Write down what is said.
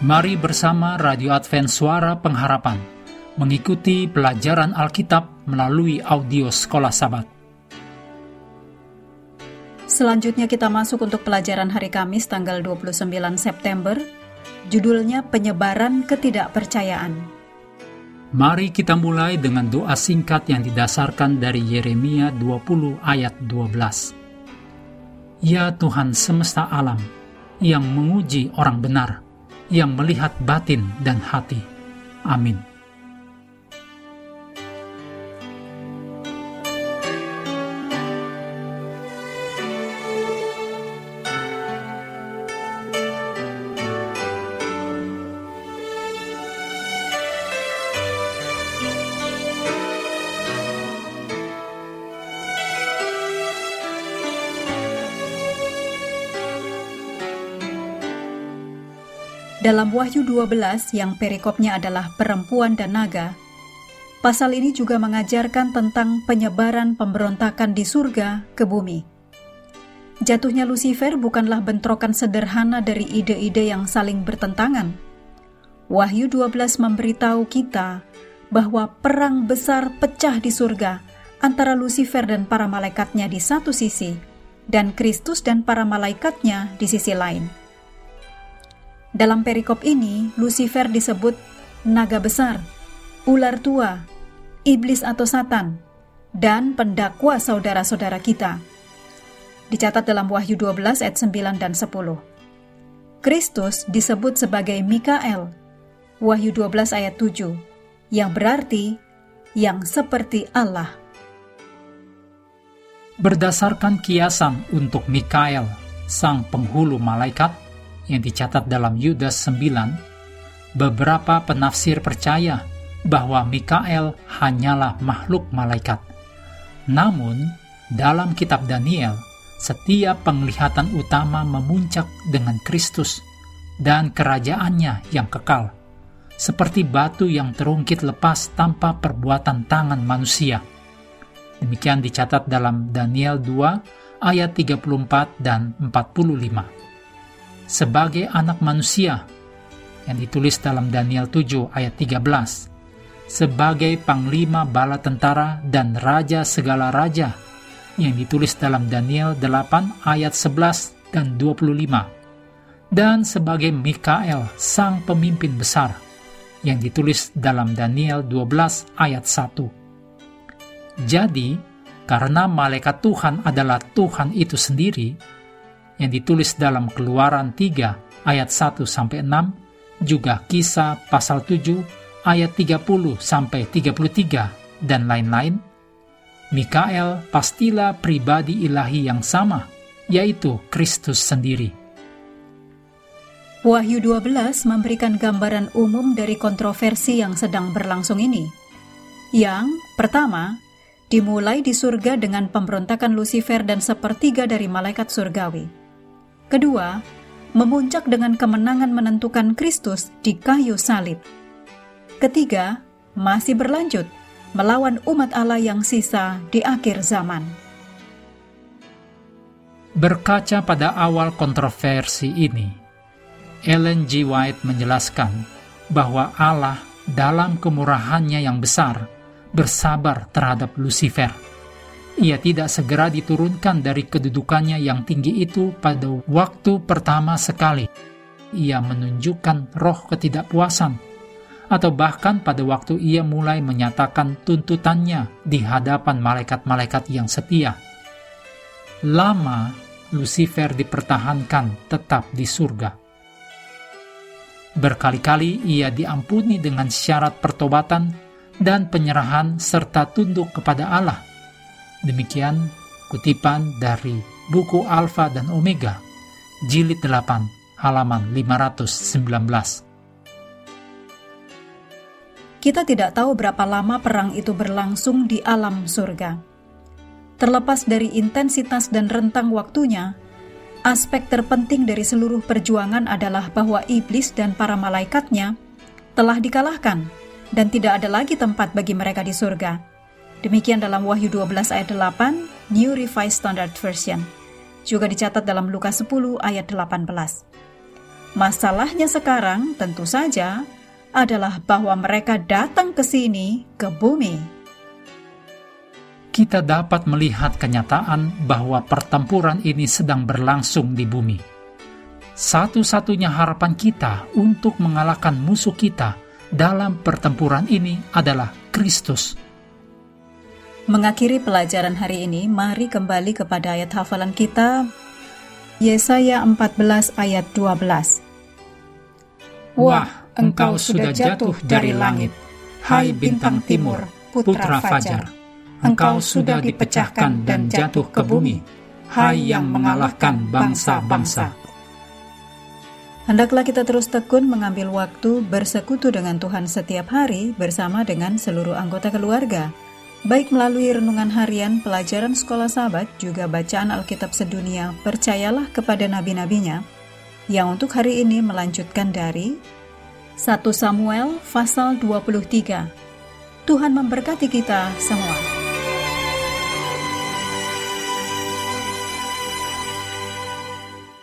Mari bersama Radio Advent Suara Pengharapan mengikuti pelajaran Alkitab melalui audio Sekolah Sabat. Selanjutnya kita masuk untuk pelajaran hari Kamis tanggal 29 September. Judulnya Penyebaran Ketidakpercayaan. Mari kita mulai dengan doa singkat yang didasarkan dari Yeremia 20 ayat 12. Ya Tuhan semesta alam, yang menguji orang benar, yang melihat batin dan hati. Amin. Dalam Wahyu 12 yang perikopnya adalah perempuan dan naga, pasal ini juga mengajarkan tentang penyebaran pemberontakan di surga ke bumi. Jatuhnya Lucifer bukanlah bentrokan sederhana dari ide-ide yang saling bertentangan. Wahyu 12 memberitahu kita bahwa perang besar pecah di surga antara Lucifer dan para malaikatnya di satu sisi, dan Kristus dan para malaikatnya di sisi lain. Dalam perikop ini, Lucifer disebut naga besar, ular tua, iblis atau satan, dan pendakwa saudara-saudara kita. Dicatat dalam Wahyu 12 ayat 9 dan 10. Kristus disebut sebagai Mikael, Wahyu 12 ayat 7, yang berarti yang seperti Allah. Berdasarkan kiasan untuk Mikael, sang penghulu malaikat, yang dicatat dalam Yudas 9, beberapa penafsir percaya bahwa Mikael hanyalah makhluk malaikat. Namun, dalam kitab Daniel, setiap penglihatan utama memuncak dengan Kristus dan kerajaannya yang kekal, seperti batu yang terungkit lepas tanpa perbuatan tangan manusia. Demikian dicatat dalam Daniel 2 ayat 34 dan 45 sebagai anak manusia yang ditulis dalam Daniel 7 ayat 13 sebagai panglima bala tentara dan raja segala raja yang ditulis dalam Daniel 8 ayat 11 dan 25 dan sebagai Mikael sang pemimpin besar yang ditulis dalam Daniel 12 ayat 1 jadi karena malaikat Tuhan adalah Tuhan itu sendiri yang ditulis dalam Keluaran 3 ayat 1 sampai 6, juga Kisah pasal 7 ayat 30 sampai 33 dan lain-lain. Mikael pastilah pribadi ilahi yang sama, yaitu Kristus sendiri. Wahyu 12 memberikan gambaran umum dari kontroversi yang sedang berlangsung ini. Yang pertama, dimulai di surga dengan pemberontakan Lucifer dan sepertiga dari malaikat surgawi. Kedua, memuncak dengan kemenangan menentukan Kristus di kayu salib. Ketiga, masih berlanjut melawan umat Allah yang sisa di akhir zaman. Berkaca pada awal kontroversi ini, Ellen G. White menjelaskan bahwa Allah dalam kemurahannya yang besar bersabar terhadap Lucifer ia tidak segera diturunkan dari kedudukannya yang tinggi itu pada waktu pertama sekali. Ia menunjukkan roh ketidakpuasan, atau bahkan pada waktu ia mulai menyatakan tuntutannya di hadapan malaikat-malaikat yang setia. Lama, Lucifer dipertahankan tetap di surga. Berkali-kali ia diampuni dengan syarat pertobatan dan penyerahan serta tunduk kepada Allah Demikian kutipan dari buku Alfa dan Omega, jilid 8, halaman 519. Kita tidak tahu berapa lama perang itu berlangsung di alam surga. Terlepas dari intensitas dan rentang waktunya, aspek terpenting dari seluruh perjuangan adalah bahwa iblis dan para malaikatnya telah dikalahkan dan tidak ada lagi tempat bagi mereka di surga. Demikian dalam Wahyu 12 ayat 8, New Revised Standard Version. Juga dicatat dalam Lukas 10 ayat 18. Masalahnya sekarang tentu saja adalah bahwa mereka datang ke sini, ke bumi. Kita dapat melihat kenyataan bahwa pertempuran ini sedang berlangsung di bumi. Satu-satunya harapan kita untuk mengalahkan musuh kita dalam pertempuran ini adalah Kristus. Mengakhiri pelajaran hari ini, mari kembali kepada ayat hafalan kita, Yesaya 14 ayat 12. Wah, engkau sudah jatuh dari langit, hai bintang timur, putra fajar. Engkau sudah dipecahkan dan jatuh ke bumi, hai yang mengalahkan bangsa-bangsa. Hendaklah kita terus tekun mengambil waktu bersekutu dengan Tuhan setiap hari bersama dengan seluruh anggota keluarga, baik melalui renungan harian, pelajaran sekolah sahabat, juga bacaan Alkitab sedunia, percayalah kepada nabi-nabinya, yang untuk hari ini melanjutkan dari 1 Samuel pasal 23. Tuhan memberkati kita semua.